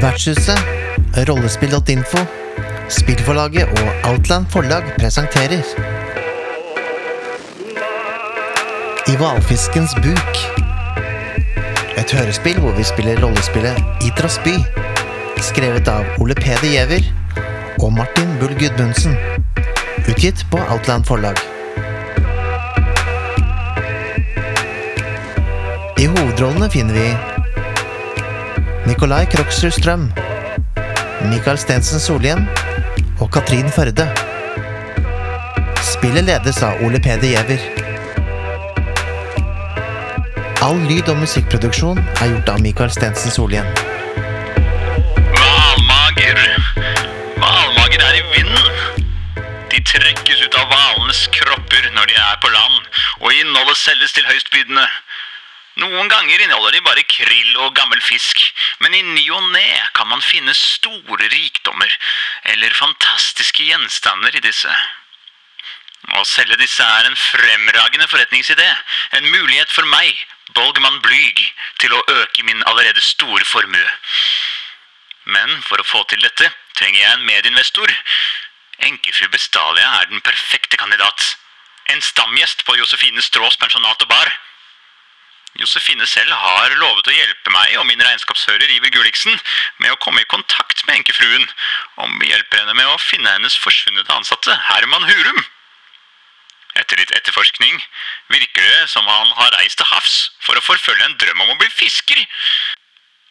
Vertshuset, rollespill.info, spillforlaget og Outland forlag presenterer I hvalfiskens buk. Et hørespill hvor vi spiller rollespillet Idras by. Skrevet av Ole Peder Giæver og Martin Bull Gudmundsen. Utgitt på Outland forlag. I hovedrollene finner vi Nikolai Kroksrud Strøm, Mikael Stensen Solhjem og Katrin Førde. Spillet ledes av Ole Peder Giæver. All lyd- og musikkproduksjon er gjort av Mikael Stensen Solhjem. Hvalmager. Hvalmager er i vinden. De trekkes ut av hvalenes kropper når de er på land, og innholdet selges til høystbydende. Noen ganger inneholder de bare krill og gammel fisk, men i ny og ne kan man finne store rikdommer eller fantastiske gjenstander i disse. Å selge disse er en fremragende forretningsidé, en mulighet for meg, Bolgmann Blyg, til å øke min allerede store formue. Men for å få til dette trenger jeg en medinvestor. Enkefru Bestalia er den perfekte kandidat. En stamgjest på Josefine Strås pensjonat og bar. Josefine selv har lovet å hjelpe meg og min regnskapsfører Iver Gulliksen med å komme i kontakt med enkefruen, om vi hjelper henne med å finne hennes forsvunne ansatte, Herman Hurum. Etter litt etterforskning virker det som han har reist til havs for å forfølge en drøm om å bli fisker.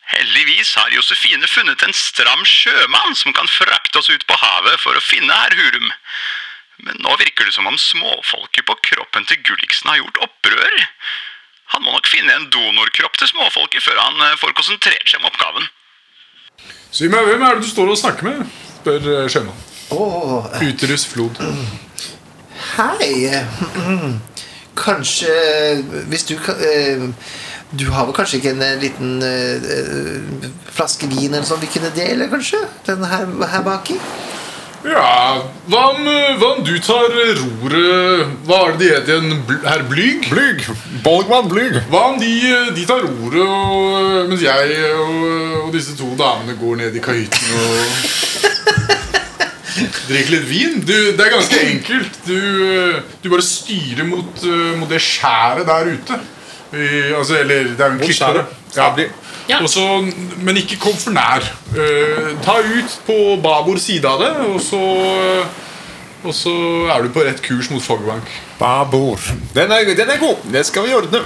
Heldigvis har Josefine funnet en stram sjømann som kan frakte oss ut på havet for å finne herr Hurum. Men nå virker det som om småfolket på kroppen til Gulliksen har gjort opprør. Han må nok finne en donorkropp til småfolket før han eh, får konsentrert seg om oppgaven. Si meg, hvem er det du står og snakker med? spør eh, sjømannen. Åh, Uterus flod. hei. Kanskje Hvis du kan eh, Du har vel kanskje ikke en liten flaske vin eller sånn vi kunne dele, kanskje? Den her, her baki? Ja, hva om, hva om du tar roret Hva er det de heter igjen? Bl- Herr Blyg? Blyg. Bolgmann Blyg. Hva om de, de tar roret, og, mens jeg og, og disse to damene går ned i kahytten og drikker litt vin? Du, det er ganske enkelt. Du, du bare styrer mot, mot det skjæret der ute. I, altså, eller det er jo en klippe. Ja. Ja. Også, men ikke kom for nær. Uh, ta ut på babord side av det, og så Og så er du på rett kurs mot Fogbank. Babor. Den er, den er god. Det skal vi ordne.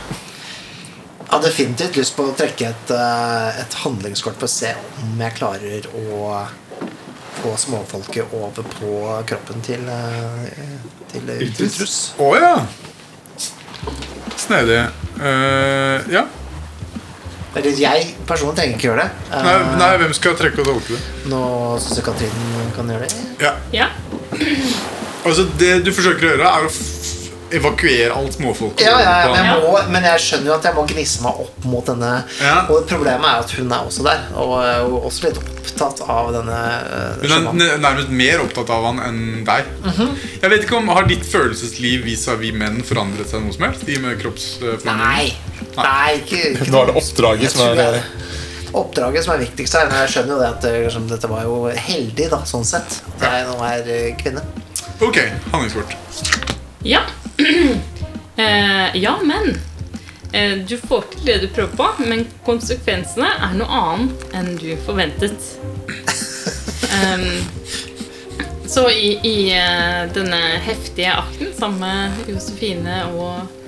Jeg har definitivt lyst på å trekke et, eh, et handlingskort for å se om jeg klarer å få småfolket over på kroppen til, eh, til Ytrus. Å ja. Snedig. Uh, ja. Eller jeg personlig trenger ikke gjøre det. Eh, Nei, nei, hvem skal trekke og tolke det? Nå syns jeg Katrin kan gjøre det. Ja. Ja. Altså, det du forsøker å gjøre, er å f evakuere alt småfolk. Ja, ja, men, jeg må, men jeg skjønner jo at jeg må gnisse meg opp mot denne. Ja. Og problemet er at hun er også der, og er også litt opptatt av denne eh, Hun er nærmest mer opptatt av han enn deg. Mhm. Jeg vet ikke om Har ditt følelsesliv vis-à-vis menn forandret seg noe som helst? De med kroppsforandringer? Nei. Nei, ikke, ikke Nå er det oppdraget som er er Oppdraget som er viktigst her. Men jeg skjønner jo det at eh, liksom, dette var jo heldig, da, sånn sett. At jeg nå er eh, kvinne. Ok, handlingskort. Ja. Eh, ja, men eh, Du får til det du prøver på, men konsekvensene er noe annet enn du forventet. um, så i, i uh, denne heftige akten sammen med Josefine og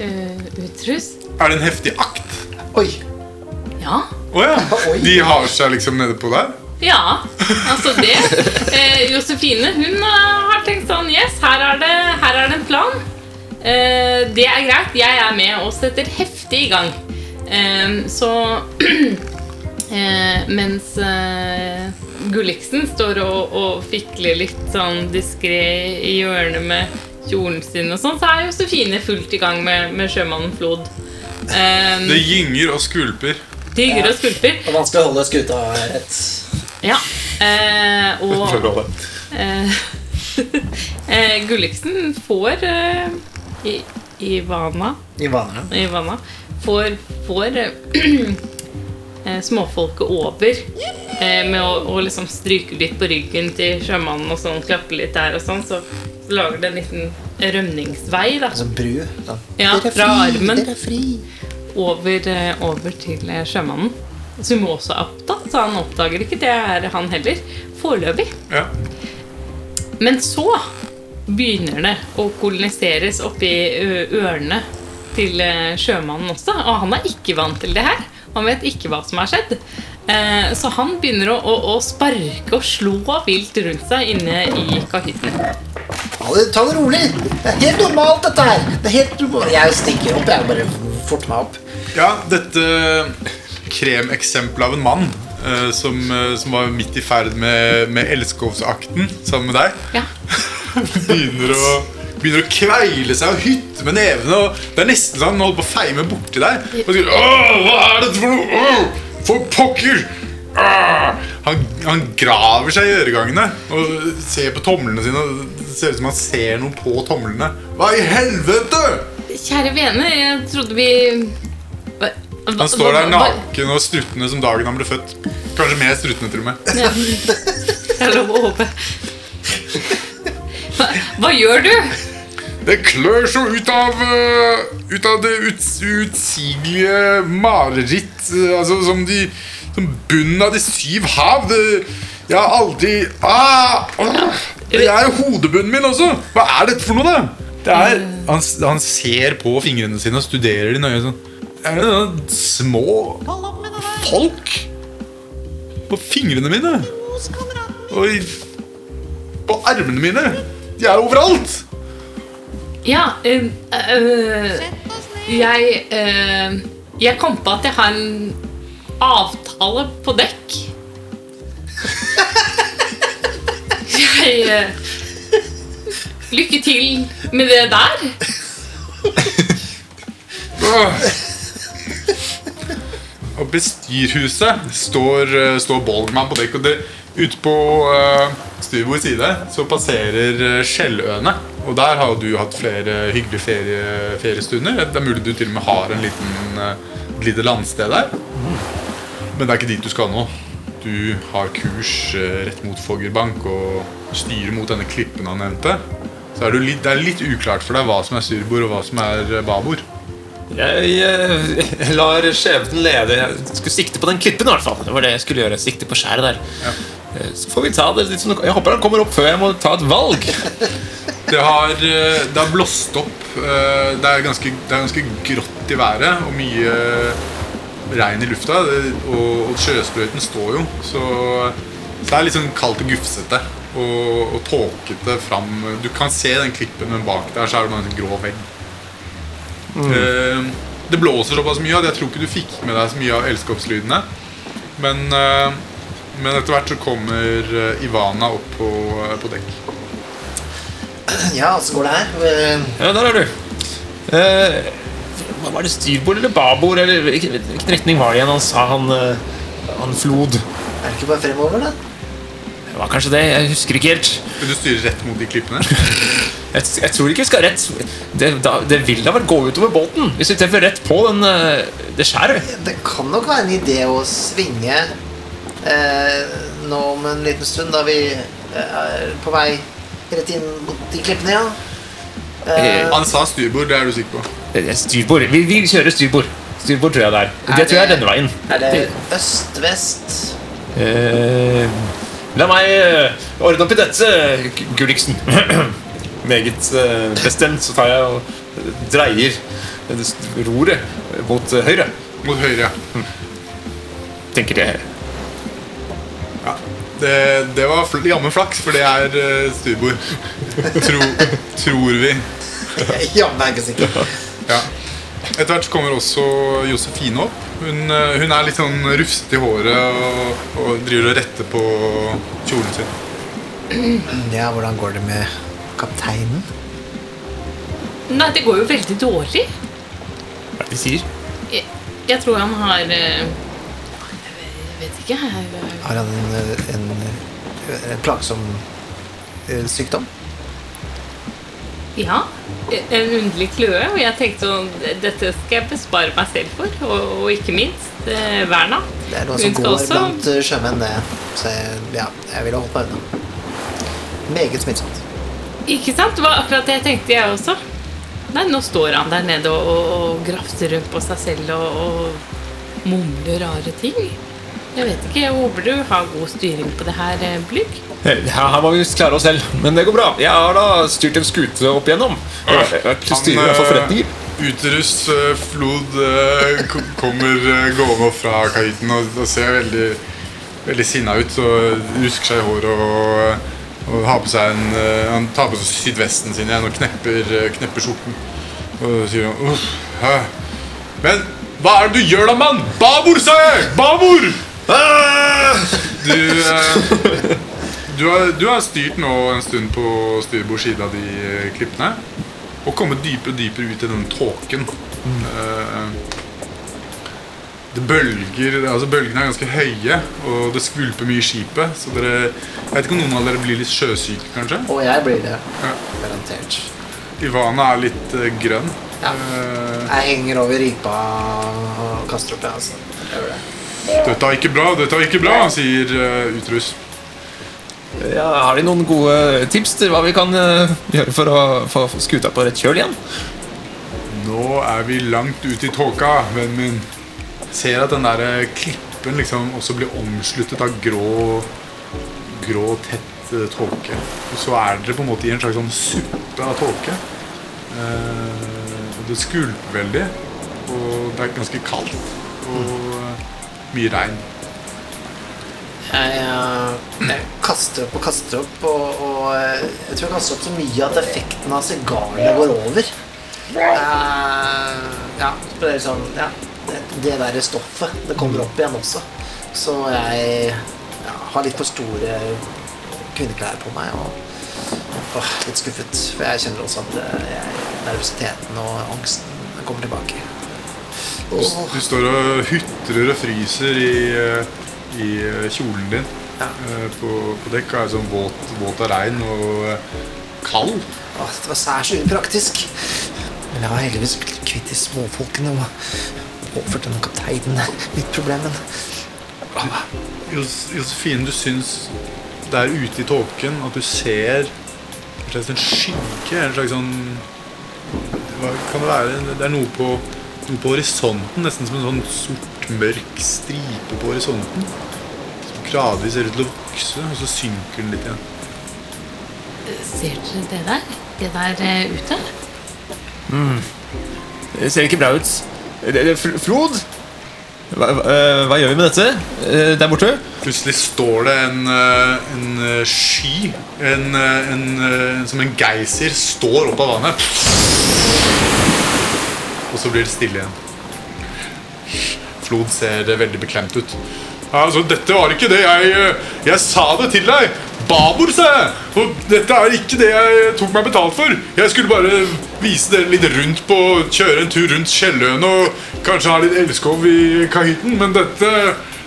uh, Utrus Er det en heftig akt? Oi! Ja. Å ja. De har seg liksom nede på der? Ja, altså det. Eh, Josefine hun eh, har tenkt sånn Yes, her er det, her er det en plan. Eh, det er greit. Jeg er med og setter heftig i gang. Eh, så eh, Mens eh, Gulliksen står og, og fikler litt sånn diskré i hjørnet med kjolen sin, og sånn, så er Josefine fullt i gang med, med sjømannen Flod. Um, Det gynger og skvulper. gynger og skulper. Og vanskelig å holde skuta rett. Ja. Uh, og uh, Eh, eh, Gulliksen får uh, i, Ivana Ivana. Ivana får, får småfolket over eh, med å, å liksom stryke litt på ryggen til sjømannen og sånn, klappe litt der og sånn, så, så lager det en liten rømningsvei da, Altså bru. da. Ja, Dere er fra armen. Dere er fri. over, eh, over til eh, sjømannen. Som også er opptatt, så han oppdager ikke det er han heller. Foreløpig. Ja. Men så begynner det å koloniseres oppi ørene til eh, sjømannen også. Og han er ikke vant til det her. Han vet ikke hva som har skjedd. Eh, Så han begynner å, å, å sparke og slå vilt rundt seg inne i kahytten. Ta det, ta det rolig. Det er helt normalt, dette her. Det er helt. Jeg stikker opp. Jeg bare forter meg opp. Ja, dette kremeksempelet av en mann uh, som, uh, som var midt i ferd med, med elskovsakten sammen med deg, Ja. begynner å, begynner å kveile seg og hytte med nevene. Og det er nesten sånn han holder på å feime borti deg. Og sier, Åh, hva er dette for noe? Åh, for pokker! Han, han graver seg i øregangene og ser på tomlene sine. Det ser ut som han ser noe på tomlene. Hva i helvete? Kjære vene, jeg trodde vi hva, hva, Han står der naken og struttende som dagen han ble født. Kanskje mer struttende, til og med. Ja. Det er lov å håpe. Hva, hva gjør du? Det klør så ut av øh, Ut av det utsigelige mareritt øh, Altså som de Som bunnen av de syv hav. Det, jeg har aldri ah, Det er jo hodebunnen min også! Hva er dette for noe, da? Det er, han, han ser på fingrene sine og studerer de nøye sånn. Er det noen små folk på fingrene mine? Og i, på armene mine? De er overalt! Ja, øh, øh, jeg øh, Jeg kom på at jeg har en avtale på dekk. Jeg øh, Lykke til med det der. Og bestyrhuset står, eh, står Bolgman på dekk. Og det, ute på uh, styrbord side så passerer uh, Skjelløene. Og der har jo du hatt flere hyggelige ferie, feriestunder. Det er mulig du til og med har en liten uh, et lite landsted der. Men det er ikke dit du skal nå. Du har kurs eh, rett mot Foggerbank og styrer mot denne klippen han nevnte. Så er det, litt, det er litt uklart for deg hva som er styrbord og hva som er eh, babord. Jeg, jeg lar skjebnen lede. Jeg skulle sikte på den klippen. i hvert fall Det var det jeg skulle gjøre. Sikte på skjæret der. Ja. Så får vi ta det litt som Jeg håper han kommer opp før jeg må ta et valg. Det har, eh, det har blåst opp. eh, Det er, ganske, det er ganske grått i været og mye regn i lufta. Og, og sjøsprøyten står jo, så, så det er litt sånn kaldt og gufsete og, og tåkete fram. Du kan se den klippen, men bak der så er det bare en sånn grå vegg. Eh, Det blåser såpass mye at jeg tror ikke du fikk med deg så mye av elskopslydene. Men, eh, men etter hvert så kommer eh, Ivana opp på, på dekk. Ja, så går det her. Ja, der er du. Var det styrbord eller babord? Eller hvilken retning var det igjen han sa han, eh, han flod? Er det ikke bare fremover, da? Det var kanskje det. Jeg husker ikke helt. Vil du styre rett mot de klippene? Jeg, jeg tror ikke vi skal rett Det, da, det vil da vel gå utover båten hvis vi treffer rett på den, eh, det skjæret. Det kan nok være en idé å svinge eh, nå om en liten stund, da vi eh, er på vei rett inn mot de klippene, ja. Eh, Han sa styrbord, det er du sikker på? Det er Styrbord. Vi, vi kjører styrbord. Styrbord tror jeg det er. Er Det tror jeg er denne veien. er det øst-vest? Eh, la meg eh, ordne opp i dette, Gulliksen. Meget eh, bestemt så tar jeg og dreier roret mot eh, høyre. Mot høyre, ja. Tenker jeg. ja. Det, det var fl jammen flaks, for det er styrbord. Tro, tror vi. Jammen er ikke sikker. Ja. Etter hvert så kommer også Josefine opp. Hun, eh, hun er litt sånn rufsete i håret og, og driver og retter på kjolen sin. Ja, hvordan går det med kapteinen? Nei, det går jo veldig dårlig. Hva er det de sier? Jeg, jeg tror han har eh, Jeg vet ikke. jeg- Har han en, en, en plagsom eh, sykdom? Ja. En underlig kløe. Og jeg tenkte sånn Dette skal jeg bespare meg selv for. Og, og ikke minst eh, Verna. Det er noe som går også- blant eh, sjømenn, det. Så jeg, ja, jeg ville holdt meg unna. Meget smittsomt. Ikke sant? Det var akkurat det jeg tenkte, jeg også. Nei, nå står han der nede og, og, og grafter rundt på seg selv og, og mumler rare ting. Jeg vet ikke, jeg håper du har god styring på det her, eh, Blygg. Ja, Her, må vi klare oss selv, men det går bra. Jeg har da styrt en skute opp igjennom. Jeg jeg styrer hvert forretninger. Uterus eh, Flod eh, kommer eh, gående opp fra kahytten og, ser veldig, veldig sinna ut. Og rusker seg i håret og, og har på seg en eh, Han tar på seg sydvesten sin igjen og knepper, eh, knepper skjorten. Og sier han Uff. Men hva er det du gjør da, mann? Babord, sa jeg! Babord! Du, eh, du, har, du har styrt nå en stund på styrbord side av de eh, klippene. Og kommet dypere og dypere ut i den tåken. Eh, det bølger, altså Bølgene er ganske høye, og det skvulper mye i skipet. Så dere, Jeg vet ikke om noen av dere blir litt sjøsyke, kanskje? Og jeg blir det. Ja. Garantert. Ivana er litt eh, grønn. Ja. Eh, Jeg henger over ripa og kaster opp, jeg, altså. Jeg gjør det. Dette er ikke bra, dette er ikke bra, sier uh, Utrus. Ja, har de noen gode tips til hva vi kan uh, gjøre for å få skuta på rett kjøl igjen? Nå er vi langt ute i tåka, vennen min. Ser at den der eh, klippen liksom også blir omsluttet av grå, grå tett uh, tåke. Og så er dere på en måte i en slags sånn suppe av tåke. Uh, det skvulper veldig, og det er ganske kaldt. Og mye regn. Jeg, eh, jeg kaster opp og kaster opp, og, og eh, jeg tror jeg kaster opp så mye at effekten av sigarene går over. Uh, ja, det sånn, ja, det, det der stoffet, det kommer opp igjen også. Så jeg ja, har litt for store kvinneklær på meg, og åh, litt skuffet. For jeg kjenner også at jeg, nervøsiteten og angsten kommer tilbake. Du, du står og hutrer og fryser i, eh, i eh, kjolen din Ja. eh, på, på dekk. Og er sånn våt, våt av regn og kald. Åh, det var særs upraktisk. Men jeg var heldigvis kvitt de småfolkene og påført denne kapteinen mitt problem. Men Josefine, du syns der ute i tåken at du ser en skygge? En slags sånn Hva kan det være? Det er noe på, på horisonten, nesten som en sånn sort, mørk stripe på horisonten. Som gradvis ser ut til å vokse, og så synker den litt igjen. Ser dere det der? Det der ute? ute? Det ser ikke bra ut. Flod? Hva, hva, eh, hva gjør vi med dette eh, der borte? Plutselig står det en, eh, en eh, sky, en, eh, en, eh, som en geysir, står opp av vannet. Og så blir det stille igjen. Flod ser eh, veldig beklemt ut. Altså, dette var ikke det jeg eh, Jeg sa det til deg! Babord, sa jeg! Og dette er ikke det jeg tok meg betalt for. Jeg skulle bare vise dere litt rundt på Kjøre en tur rundt Skjelløen og kanskje ha litt elskov i kahytten, men dette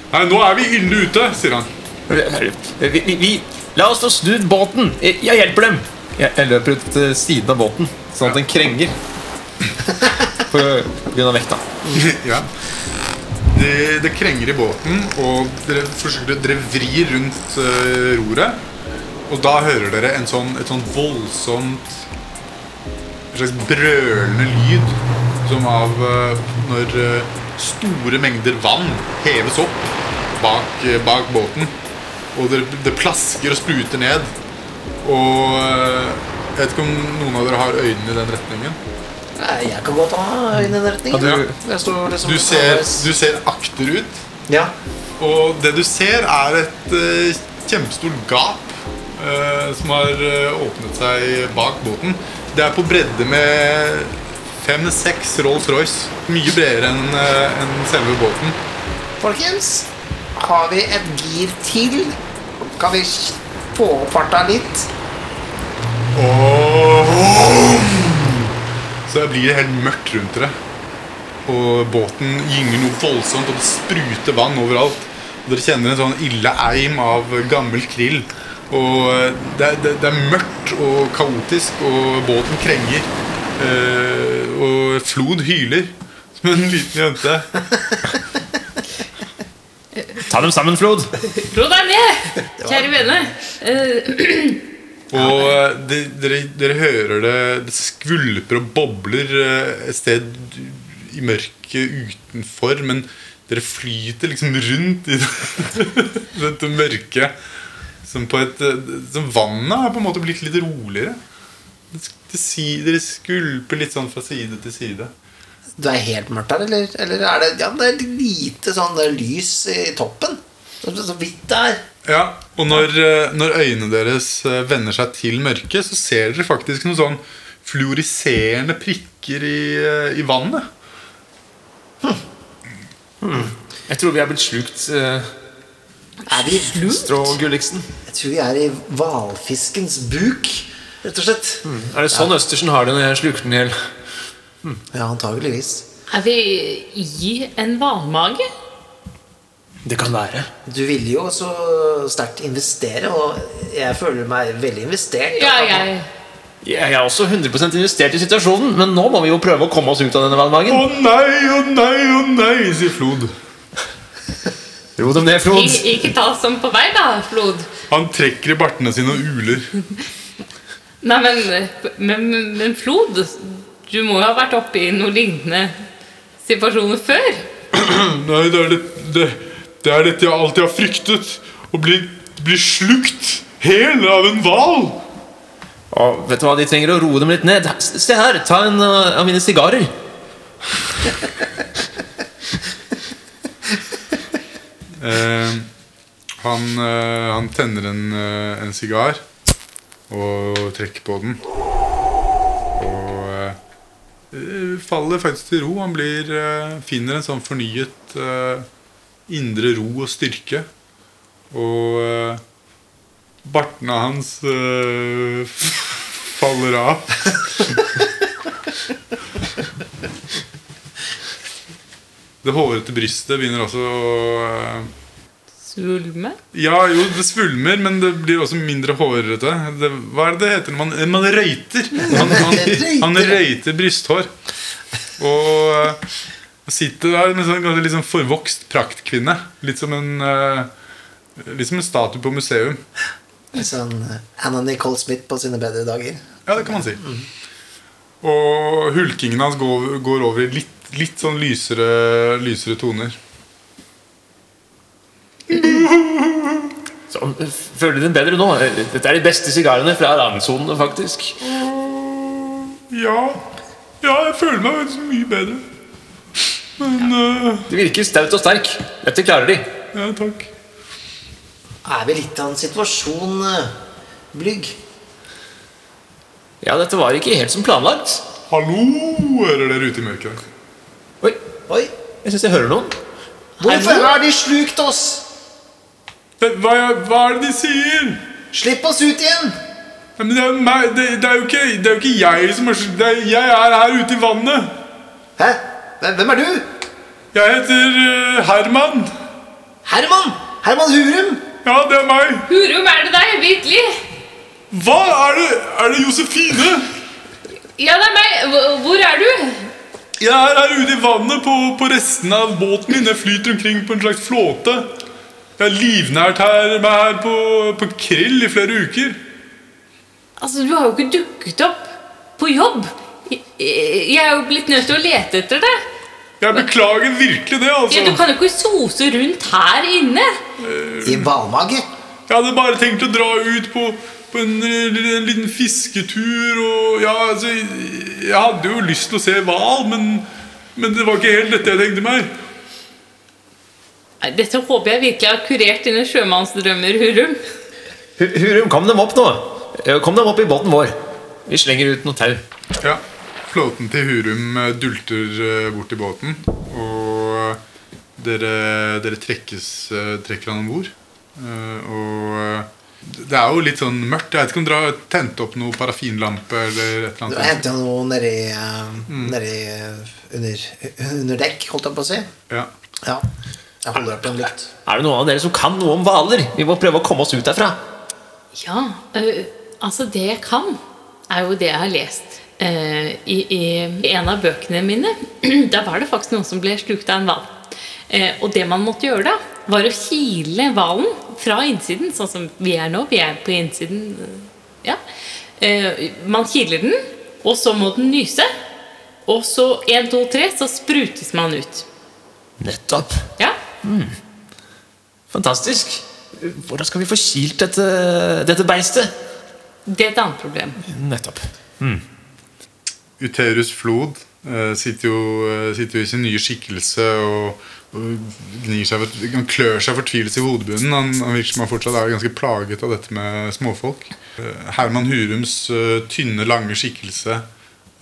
Nei, nå er vi ille ute, sier han. Vi, vi, vi, la oss nå snu båten. Jeg, jeg hjelper dem. Jeg, jeg løper ut til siden av båten, sånn at den krenger. Av vekta. ja. det, det krenger i båten, og dere forsøker dere vrir rundt uh, roret. Og da hører dere en sånn, et sånn voldsomt En slags brølende lyd som av uh, når uh, store mengder vann heves opp bak, bak båten. Og det, det plasker og spruter ned. Og jeg vet ikke om noen av dere har øynene i den retningen. Nei, jeg kan godt ha i den retningen. Ja, Jeg står liksom Du ser, du ser akterut. Ja. Og det du ser, er et uh, kjempestort gap uh, som har uh, åpnet seg bak båten. Det er på bredde med fem-seks Rolls-Royce. Mye bredere enn uh, en selve båten. Folkens, har vi et gir til? Kan vi få opp farta litt? Så det blir helt mørkt rundt dere. Og båten gynger noe voldsomt, og det spruter vann overalt. Og dere kjenner en sånn ille eim av gammel krill Og eh, det, er- det, det er mørkt og kaotisk, og båten krenger. Eh, og Flod hyler som en liten jente. Ta dem sammen, Flod. Flod er med, kjære vene. Eh, Og eh, dere, dere hører det Det skvulper og bobler eh, et sted i mørket utenfor, men dere flyter liksom rundt i dette mørket. Som på et eh, Som vannet har på en måte blitt litt roligere. Dere skvulper litt sånn fra side til side. Det er helt mørkt her, eller, eller er det Ja, det er lite sånn det er lys i toppen. Så vidt det er. Ja, Og når, eh, når øynene deres eh, vender seg til mørket, så ser dere faktisk noen sånn fluoriserende prikker i, eh, i vannet. Jeg tror vi er blitt slukt, Er vi Strå Gulliksen. Jeg tror vi er i hvalfiskens buk, rett og slett. Er det sånn Østersen har det når jeg sluker den i hjel? Ja, antageligvis. er vi i en hvalmage? Det kan være. Du ville jo så sterkt investere, og jeg føler meg veldig investert. Ja, jeg Jeg er også 100% investert i situasjonen, men nå må vi jo prøve å komme oss ut av denne Å vannmagen. nei, å nei, å nei, sier Flod. Ro dem ned, Flod. Ik Ikke ta oss som på vei, da, Flod. Han trekker i bartene sine og uler. Nei, men, men, men Flod, du må jo ha vært oppe i noe lignende situasjoner før. Nei, det er, det, det, det er dette jeg alltid har fryktet. Å bli, bli slukt hel av en hval. Vet du hva, De trenger å roe dem litt ned. Se her, ta en uh, av mine sigarer. Eh, han, eh, han tenner en, eh, en sigar og trekker på den. Og eh, faller faktisk til ro. Han blir, eh, finner en sånn fornyet eh, indre ro og styrke. Og eh, bartene hans eh, faller av. Det hårete brystet begynner også å eh, Svulme? Ja, jo, det svulmer, men det blir også mindre hårete. Det, hva er det det heter man, man røyter? Han, han, han røyter brysthår. Og eh, sitter der med sånn ganske litt sånn forvokst praktkvinne. Litt som en eh, Litt som en statue på museum. Sånn eh, Anna Nicole Smith på sine bedre dager. Ja, det kan man si. Og hulkingen hans går, går over i litt, litt sånn lysere, lysere toner. Så, uh, føler du den bedre nå? Dette er de beste sigarene fra randsonene, faktisk. Ja, ja jeg føler meg mye bedre. Men eh, De virker staut og sterk. Dette klarer de. Ja, takk. Er vi litt av en situasjon, eh, Blygg? Ja, dette var ikke helt som planlagt. Hallo, hører dere ute i mørket. Oi, Oi, jeg syns jeg hører noen. hvorfor har de slukt oss? Hva, hva er det de sier? Slipp oss ut igjen! Ja, men det, er meg, det, det, er jo ikke, det er jo ikke jeg som er slukt. er, Jeg er her ute i vannet. Hæ? Hvem er du? Jeg heter eh, Herman. Herman! Herman Hurum! Ja, det er meg. Hurum, er det deg? Virkelig? Hva? Er det, er det Josefine? Ja, det er meg. Hvor- Hvor er du? Jeg er her ute i vannet på, på restene av båten min. Jeg flyter omkring på en slags flåte. Jeg har livnært her, meg her på, på krill i flere uker. Altså, Du har jo ikke dukket opp på jobb. Jeg er jo blitt nødt til å lete etter det. Jeg beklager virkelig det, Ja, altså. du kan jo ikke sose rundt her inne. I hvalmage. Jeg hadde bare tenkt å dra ut på, på en, en liten fisketur og Ja, altså Jeg hadde jo lyst til å se hval, men, men det var ikke helt dette jeg tenkte meg. Nei, Dette håper jeg virkelig har kurert dine sjømannsdrømmer, Hurum. Hu- Hurum, kom dem opp nå. Eh, Kom dem opp i båten vår. Vi slenger ut noe tau. Ja, Flåten til Hurum eh, dulter eh, bort til båten, og dere, dere trekkes, eh, trekker han om bord. Eh, Og eh, det er jo litt sånn mørkt. Jeg vet ikke om dere har tent opp noe parafinlampe eller et eller Du annet. henta noe nedi, uh, nedi eh, under, under dekk, holdt jeg på å si. Ja. Ja. Jeg holder opp en lykt. Er det noen av dere som kan noe om hvaler? Vi må prøve å komme oss ut derfra. Ja, øh, altså det jeg kan, er jo det jeg har lest. Eh, i, i, en av bøkene mine Da var det faktisk noen som ble slukt av en hval. Eh, og det man måtte gjøre da, var å kile hvalen fra innsiden, sånn som vi er nå. Vi er på innsiden. Ja. Eh, man kiler den, og så må den nyse. Og så 1, 2, 3, så sprutes man ut. Nettopp. Ja. Fantastisk. Hvordan skal vi få kilt dette, dette beistet? Det er et annet problem. Nettopp. Uterus Flod eh, sitter, jo, eh, sitter jo i sin nye skikkelse og, og gnir seg, han klør seg fortvilet i hodebunnen. Han, han virker som han fortsatt er ganske plaget av dette med småfolk. Eh, Herman Hurums tynne, lange skikkelse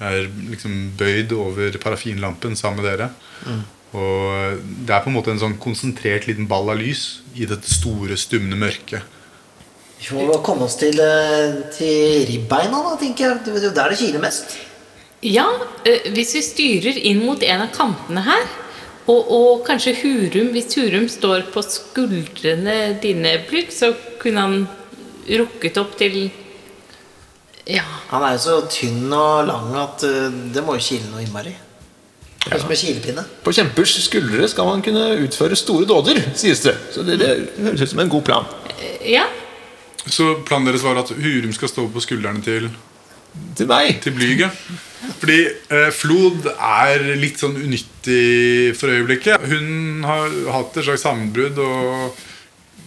er liksom bøyd over parafinlampen sammen med dere. Og eh, det er på en måte en sånn konsentrert liten ball av lys i dette store, stumne mørket. Vi må komme oss til, til ribbeina, da, tenker jeg. Det er jo der det kiler mest. Ja, eh, hvis vi styrer inn mot en av kantene her, og, og kanskje Hurum Hvis Hurum står på skuldrene dine, Plugg, så kunne han rukket opp til Ja. Han er jo så tynn og lang at eh, det må jo kile noe innmari. Ja. Som en kilepinne. På kjempers skuldre skal man kunne utføre store dåder, sies det. Så det, det høres ut som en god plan. Ja. Så planen deres var at Hurum skal stå på skuldrene til Til meg. til Blyget. Fordi eh, Flod er litt sånn unyttig for øyeblikket. Hun har hatt et slags sammenbrudd og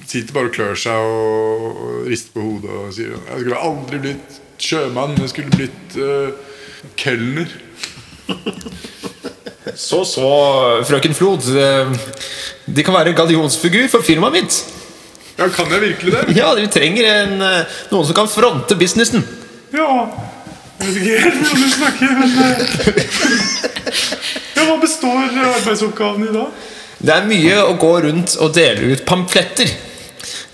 sitter bare og klør seg og, og rister på hodet og sier Jeg skulle aldri blitt sjømann, jeg skulle blitt eh, kelner. Så så, frøken Flod. eh, De kan være gallionsfigur for firmaet mitt. Ja, kan jeg virkelig det? Ja, vi trenger en, eh, noen som kan fronte businessen. Ja. Jeg vet ikke helt hvordan du snakker, men Ja, Hva består arbeidsoppgaven i da? Det er mye å gå rundt og dele ut pamfletter.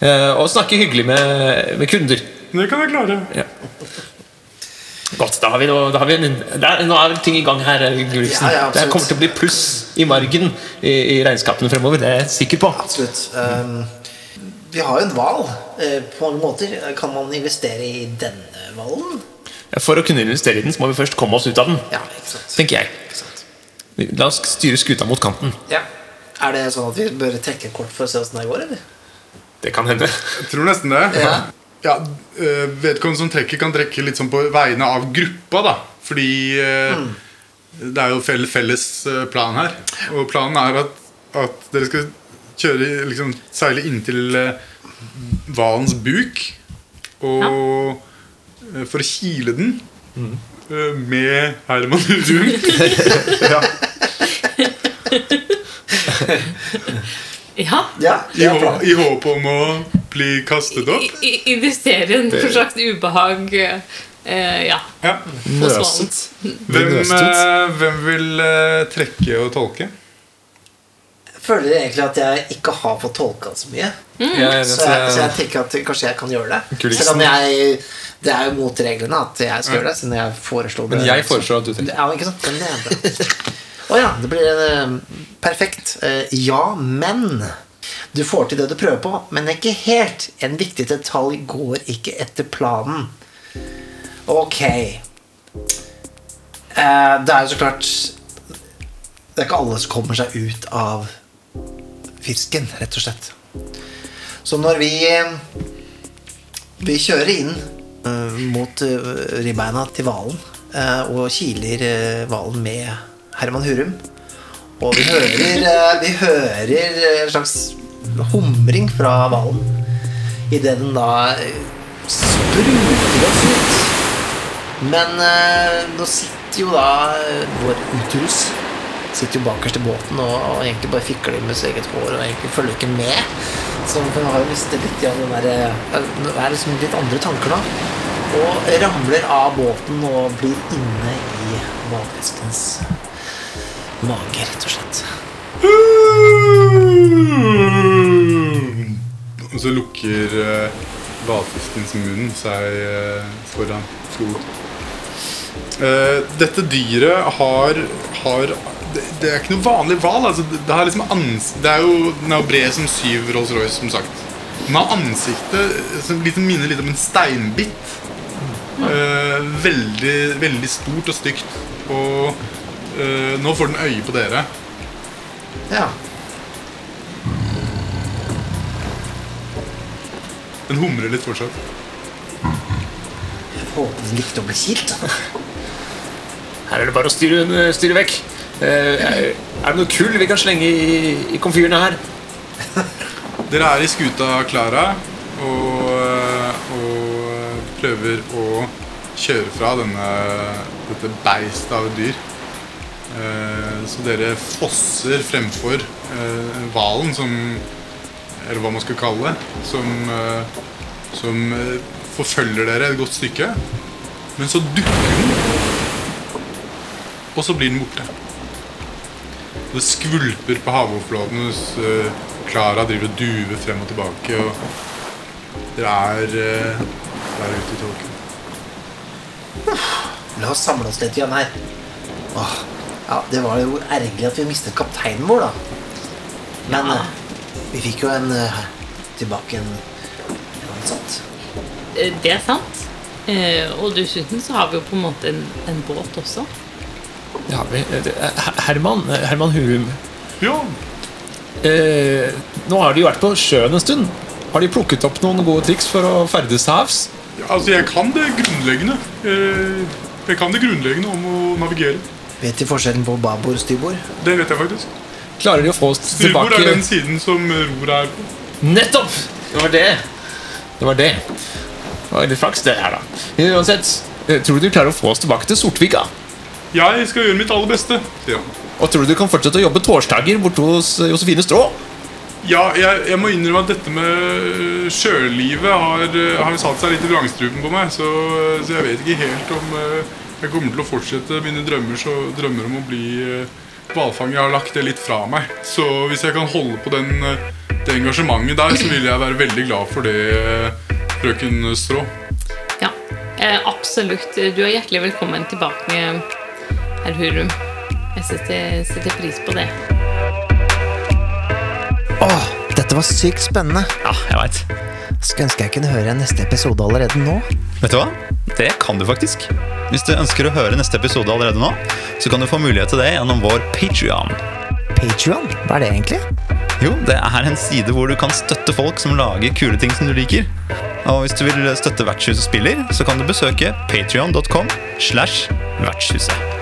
eh, Og snakke hyggelig med, med kunder. Det kan jeg klare. Godt, da har vi, noe- da har vi en, det er, Nå er vel ting i gang her. eh, Ja, ja, det kommer til å bli pluss i margen i, i regnskapene fremover. Det er jeg sikker på. Absolutt. Um, vi har jo en hval. eh, på mange måter. Kan man investere i denne hvalen? For å kunne investere i den, så må vi først komme oss ut av den. Ja, ikke sant. Tenker jeg. Ikke sant. La oss styre skuta mot kanten. Ja. Er det sånn at vi bør trekke kort for å se åssen det går, eller? Det kan hende. Jeg tror nesten det. Ja. Ja, øh, Vedkommende som trekker, kan trekke litt sånn på vegne av gruppa. da Fordi mm. det er jo felles, felles øh, plan her. Og planen er at, at dere skal kjøre liksom, seile inntil hvalens buk. Og øh, for å kile den mm. med Herman Rum ja. Ja, i, er hå- i håp om å bli kastet opp. I, i, investere en for slags ubehag eh, Ja. Ja. hos. Nøstet. Hvem, øh, hvem vil øh, trekke og tolke? Føler egentlig at jeg ikke har fått tolka så mye. Ja, Så jeg, så jeg tenker at kanskje jeg kan gjøre det. Kulissen. Selv om jeg Det er jo mot reglene at jeg skal gjøre det. Siden jeg foreslo det. Men jeg foreslår at du tenker Ja, ikke sant? Men er. Å ja, det blir eh, perfekt. Eh, ja, men Du får til det du prøver på, men ikke helt. En viktig detalj går ikke etter planen. Ok. Eh, det er jo så klart Det er ikke alle som kommer seg ut av fisken, rett og slett. Så når vi Vi kjører inn mot eh, ribbeina til hvalen eh, og kiler eh, hvalen med Herman Hurum. Og vi hører, eh, vi hører en slags humring fra hvalen idet den da eh, spruter oss ut. Men eh, nå sitter jo da eh, vår utrus Sitter jo bakerst i båten og, og egentlig bare fikler med sitt eget hår og egentlig følger ikke med. Så hun har jo mistet litt av den der, eh, Det er liksom litt andre tanker da. Og ramler av båten og blir inne i hvalfiskens mage, rett og slett. Og så lukker eh, hvalfiskens munn seg eh, foran. Eh, dette dyret har, har det, det er ikke noe vanlig hval. Altså, det, det, liksom det er jo Den er jo bred som syv Rolls-Royce, som sagt. Den har ansiktet som liksom minner litt om en steinbit. Uh, veldig, veldig stort og stygt. Og uh, nå får den øye på dere. Ja. Den humrer litt fortsatt. Jeg håper den likte å bli kilt. Her er det bare å styre, styre vekk. Eh, er det noe kull vi kan slenge i, i komfyrene her? Dere er i skuta Klara og, og prøver å kjøre fra denne, dette beistet av dyr. Eh, Så dere fosser fremfor eh, hvalen, som Eller hva man skal kalle det. Som, eh, som eh, forfølger dere et godt stykke. Men så dukker den, og så blir den borte. Det skvulper på havoverflaten eh, Klara driver og duver frem og tilbake. Og dere er eh, der ute i tåken. La oss samle oss litt igjen her. Åh, ja, det var jo ergerlig at vi mistet kapteinen vår, da. Men Ja. eh, vi fikk jo en tilbake en, ansatt. Eh, Det er sant. Eh, og dessuten så har vi jo på en måte en, en båt også. Ja, vi, eh, Herman, Herman Hurum. Ja, Eh, nå har de vært på sjøen en stund. Har de plukket opp noen gode triks for å ferdes til havs? ja, altså jeg kan det grunnleggende. Eh, Jeg kan det grunnleggende om å navigere. Vet de forskjellen på babord og styrbord? Det vet jeg faktisk. Klarer de å få oss Styrbord tilbake er den siden som roret er på. Nettopp! Det var det. Det var det. Det var litt flaks, det her, da. Uansett, eh, tror du de klarer å få oss tilbake til Sortvika? Jeg skal gjøre mitt aller beste, sier han. Og tror du du kan fortsette å jobbe torsdager borte hos eh, Josefine Strå? Ja, jeg, jeg må innrømme at dette med sjølivet har, eh, har satt seg litt i vrangstrupen på meg. Så, så jeg vet ikke helt om eh, jeg kommer til å fortsette mine drømmer, så, drømmer om å bli eh, hvalfanger. Jeg har lagt det litt fra meg. Så hvis jeg kan holde på den, eh, det engasjementet der, så vil jeg være veldig glad for det, eh, frøken Strå. Ja, eh, absolutt. Du er hjertelig velkommen tilbake, herr Hurum. Jeg setter, setter pris på det. Åh, dette var sykt spennende. Ja, jeg veit. Skulle ønske jeg kunne høre neste episode allerede nå. Vet du hva? Det kan du faktisk. Hvis du ønsker å høre neste episode allerede nå, så kan du få mulighet til det gjennom vår Patreon. Patreon, hva er det egentlig? Jo, det er en side hvor du kan støtte folk som lager kule ting som du liker. Og hvis du vil støtte Vertshuset spiller, så kan du besøke patreon.com slash vertshuset.